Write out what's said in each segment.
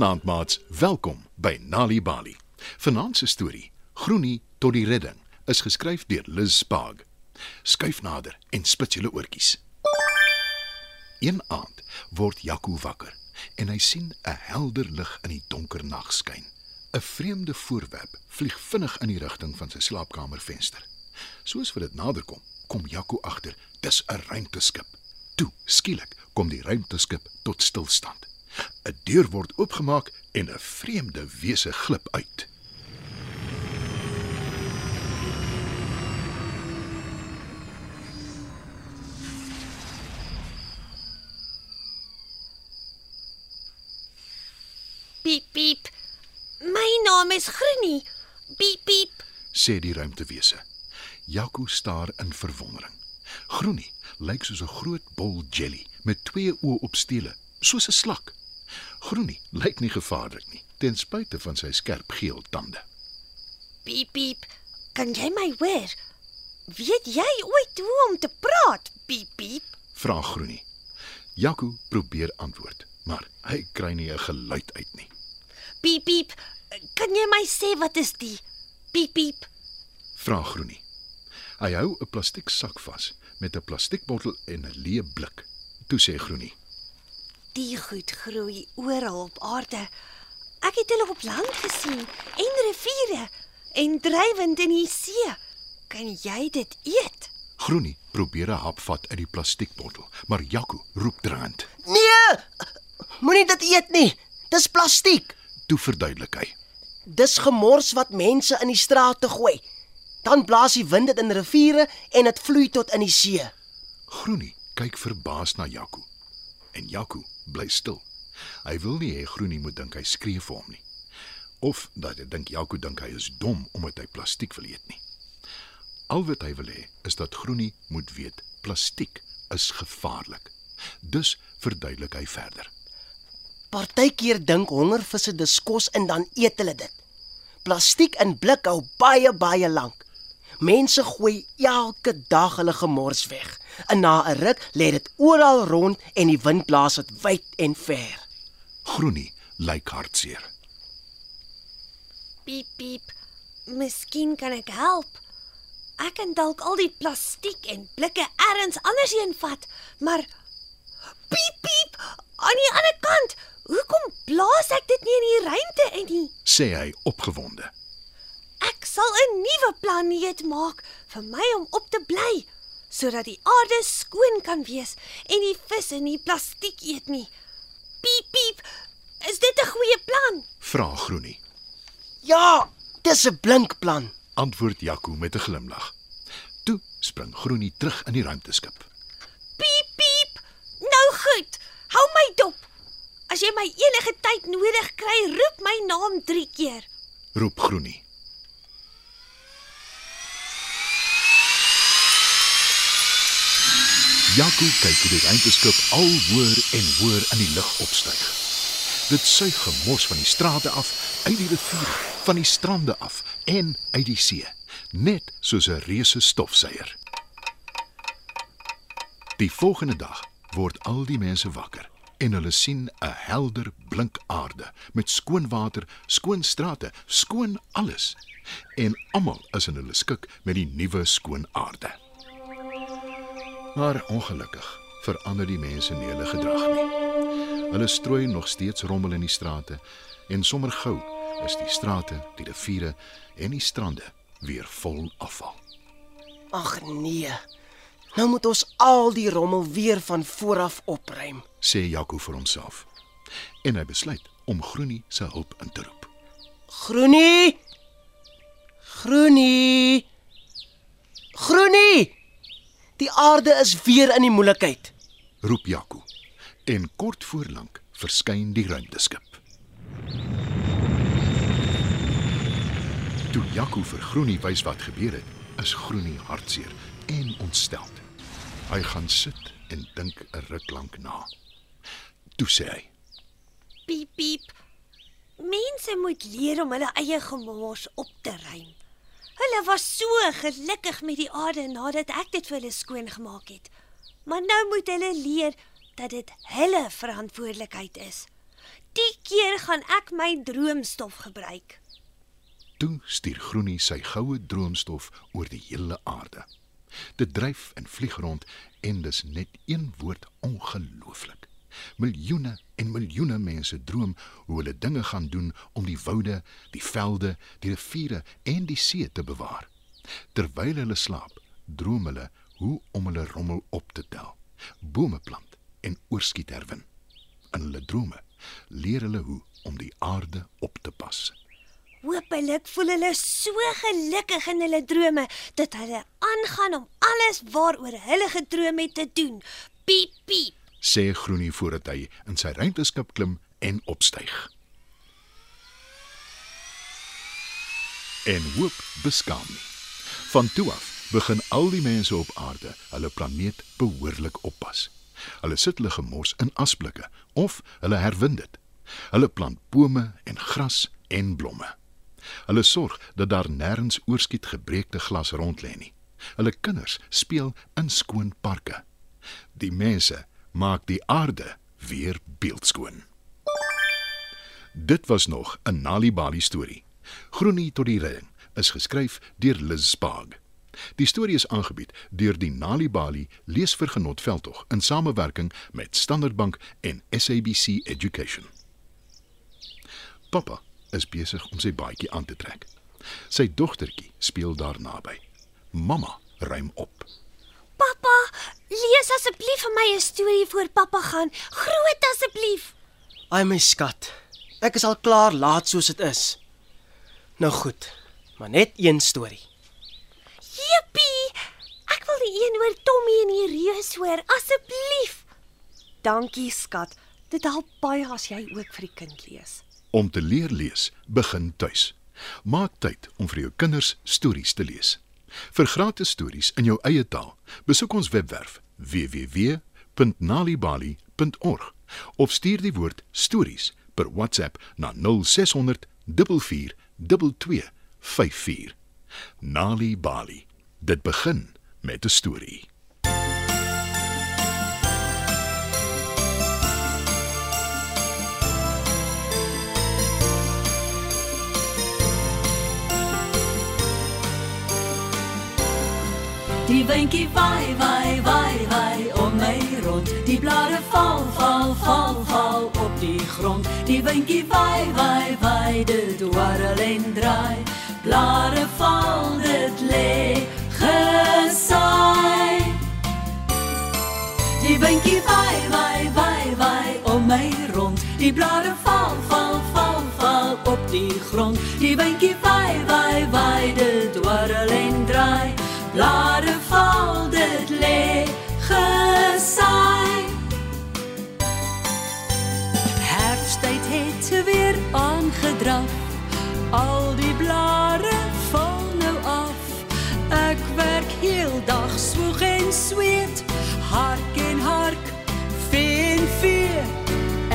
Goeienaand maats, welkom by Nali Bali. Vanaand se storie, Groenie tot die redding, is geskryf deur Liz Spaag. Skuif nader en spit julle oortjies. Een aand word Jaco wakker en hy sien 'n helder lig in die donker nag skyn. 'n Vreemde voorwerp vlieg vinnig in die rigting van sy slaapkamervenster. Soos wat dit naderkom, kom Jaco agter, dis 'n ruimteskip. Toe, skielik, kom die ruimteskip tot stilstand. 'n Deur word oopgemaak en 'n vreemde wese glip uit. Piep piep. My naam is Groenie. Piep piep. sê die ruimtewese. Jaco staar in verwondering. Groenie lyk soos 'n groot bol jelly met twee oë op stele, soos 'n slak. Groenie lyk nie gevaarlik nie, ten spyte van sy skerp geel tande. Piep piep. Kan jy my hoor? Weet jy ooit hoe om te praat? Piep piep. Vra Groenie. Jaco probeer antwoord, maar hy kry nie 'n geluid uit nie. Piep piep. Kan jy my sê wat is die? Piep piep. Vra Groenie. Hy hou 'n plastiek sak vas met 'n plastiekbottel en 'n leë blik. Toe sê Groenie: Die goed groei oral op aarde. Ek het hulle op land gesien en riviere en drywend in die see. Kan jy dit eet? Groenie probeer 'n hap vat uit die plastiekbottel, maar Jaco roep draand. Nee! Moenie dit eet nie. Dis plastiek. Toe verduidelik hy. Dis gemors wat mense in die strate gooi. Dan blaas die wind dit in riviere en dit vloei tot in die see. Groenie kyk verbaas na Jaco. En Jaco bly stil. Hy wil nie hê Groenie moet dink hy skree vir hom nie. Of dat hy dink Jaco dink hy is dom omdat hy plastiek wil eet nie. Al wat hy wil hê is dat Groenie moet weet plastiek is gevaarlik. Dus verduidelik hy verder. Partykeer dink hongervisse dis kos en dan eet hulle dit. Plastiek in blik hou baie baie lank. Mense gooi elke dag hulle gemors weg. En na 'n ruk lê dit oral rond en die wind blaas dit wyd en ver. Groenie lyk hartseer. Piep piep. Miskien kan ek help. Ek kan dalk al die plastiek en blikke elders andersheen vat, maar piep piep aan die ander kant. Hoekom blaas ek dit nie in die ruimte in nie? sê hy opgewonde. Ek sal 'n nuwe planeet maak vir my om op te bly, sodat die aarde skoon kan wees en die visse nie plastiek eet nie. Piep piep. Is dit 'n goeie plan? Vra Groenie. Ja, dis 'n blink plan. Antwoord Jaco met 'n glimlag. Toe spring Groenie terug in die ruimteskip. Piep piep. Nou goed. Hou my dop. As jy my enige tyd nodig kry, roep my naam 3 keer. Roep Groenie. Jaco kyk hoe die ruimteskip al hoër en hoër in die lug opstyg. Dit suig gemors van die strate af, uit die riviere, van die strande af en uit die see, net soos 'n reuse stofsuier. Die volgende dag word al die mense wakker en hulle sien 'n helder blink aarde met skoon water, skoon strate, skoon alles. En almal is in hulle skik met die nuwe skoon aarde. Maar ongelukkig verander die mense nie hulle gedrag nie. Hulle strooi nog steeds rommel in die strate en sommer gou is die strate, die riviere en die strande weer vol afval. Ag nee. Nou moet ons al die rommel weer van voor af opruim. sê Jaco vir homself. En hy besluit om Groenie se hulp in te roep. Groenie! Groenie! Groenie! Die aarde is weer in die moeilikheid. Roep Jaco. En kort voorlank verskyn die ruimteskip. Toe Jaco vir Groenie wys wat gebeur het, is Groenie hartseer en ontsteld. Hy gaan sit en dink 'n ruk lank na. Toe sê hy: Piep piep. Mense moet leer om hulle eie gemors op te ruim. Hulle was so gelukkig met die aarde nadat ek dit vir hulle skoon gemaak het. Maar nou moet hulle leer dat dit hulle verantwoordelikheid is. Die keer gaan ek my droomstof gebruik. Toe stuur Groenie sy goue droomstof oor die hele aarde. Dit dryf en vlieg rond en dis net een woord ongelooflik. Miljoene en miljoene mense droom hoe hulle dinge gaan doen om die woude, die velde, die riviere en die see te bewaar. Terwyl hulle slaap, droom hulle hoe om hulle rommel op te tel, bome plant en oorskiet herwin. In hulle drome leer hulle hoe om die aarde op te pas. Hoopelik voel hulle so gelukkig in hulle drome dat hulle aangaan om alles waaroor hulle gedroom het te doen. Piep piep. Sê Groenie voordat hy in sy ruimteskip klim en opstyg. En hoop beskaam nie. Van toe af begin al die mense op aarde hulle planeet behoorlik oppas. Hulle sit hulle gemors in asblikke of hulle herwin dit. Hulle plant bome en gras en blomme. Hulle sorg dat daar nêrens oorskiet gebreekte glas rond lê nie. Hulle kinders speel in skoon parke. Die mense maak die aarde weer beeldskoon. Dit was nog 'n Nalibali storie. Groenie tot die redding is geskryf deur Liz Sparg. Die storie is aangebied deur die Nalibali Leesvergenot veldtog in samewerking met Standard Bank en SABC Education. Pappa is besig om sy baadjie aan te trek. Sy dogtertjie speel daar naby. Mamma ruim op. Pappa, lees asseblief vir my 'n storie voor pappa gaan. Groot asseblief. Ai my skat. Ek is al klaar laat soos dit is. Nou goed, maar net een storie. Jippie! Ek wil die een oor Tommy en die reus hoor, asseblief. Dankie, skat. Dit help baie as jy ook vir die kind lees. Om te leer lees, begin tuis. Maak tyd om vir jou kinders stories te lees. Vir gratis stories in jou eie taal, besoek ons webwerf www.nalibali.org of stuur die woord stories per WhatsApp na 0600 442 2254. Nali Bali. Dit begin met 'n storie. Die windjie waai waai waai waai om my rond. Die blare val val val val op die grond. Die windjie waai waai waai dit warrel en draai. Blare val dit lê gesaai. Die windjie waai waai waai waai om my rond. Die blare val val val val op die grond. Die windjie waai waai waai dit warrel Blare val dit lê gesaai. Herfsttyd het weer aangedraf. Al die blare val nou af. Ek werk heeldag swoeg en sweet. Hark en hark, vee en vee.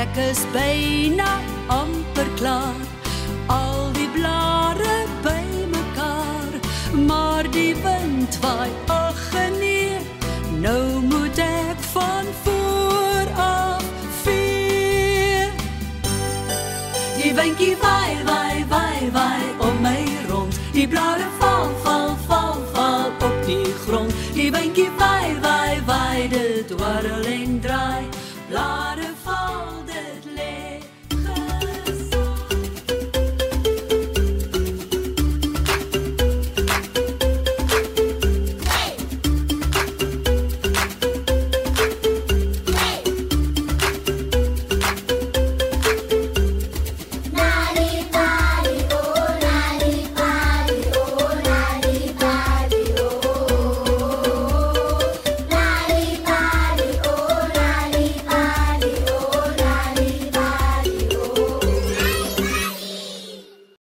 Ek is byna amper klaar. Al die blare maar die wind waai. Ag nee nou moet ek van voor af veer die windjie waai waai waai waai om my rond. Die blare val val val val op die grond. Die windjie waai waai waai dit dwarrel en draai. Blare val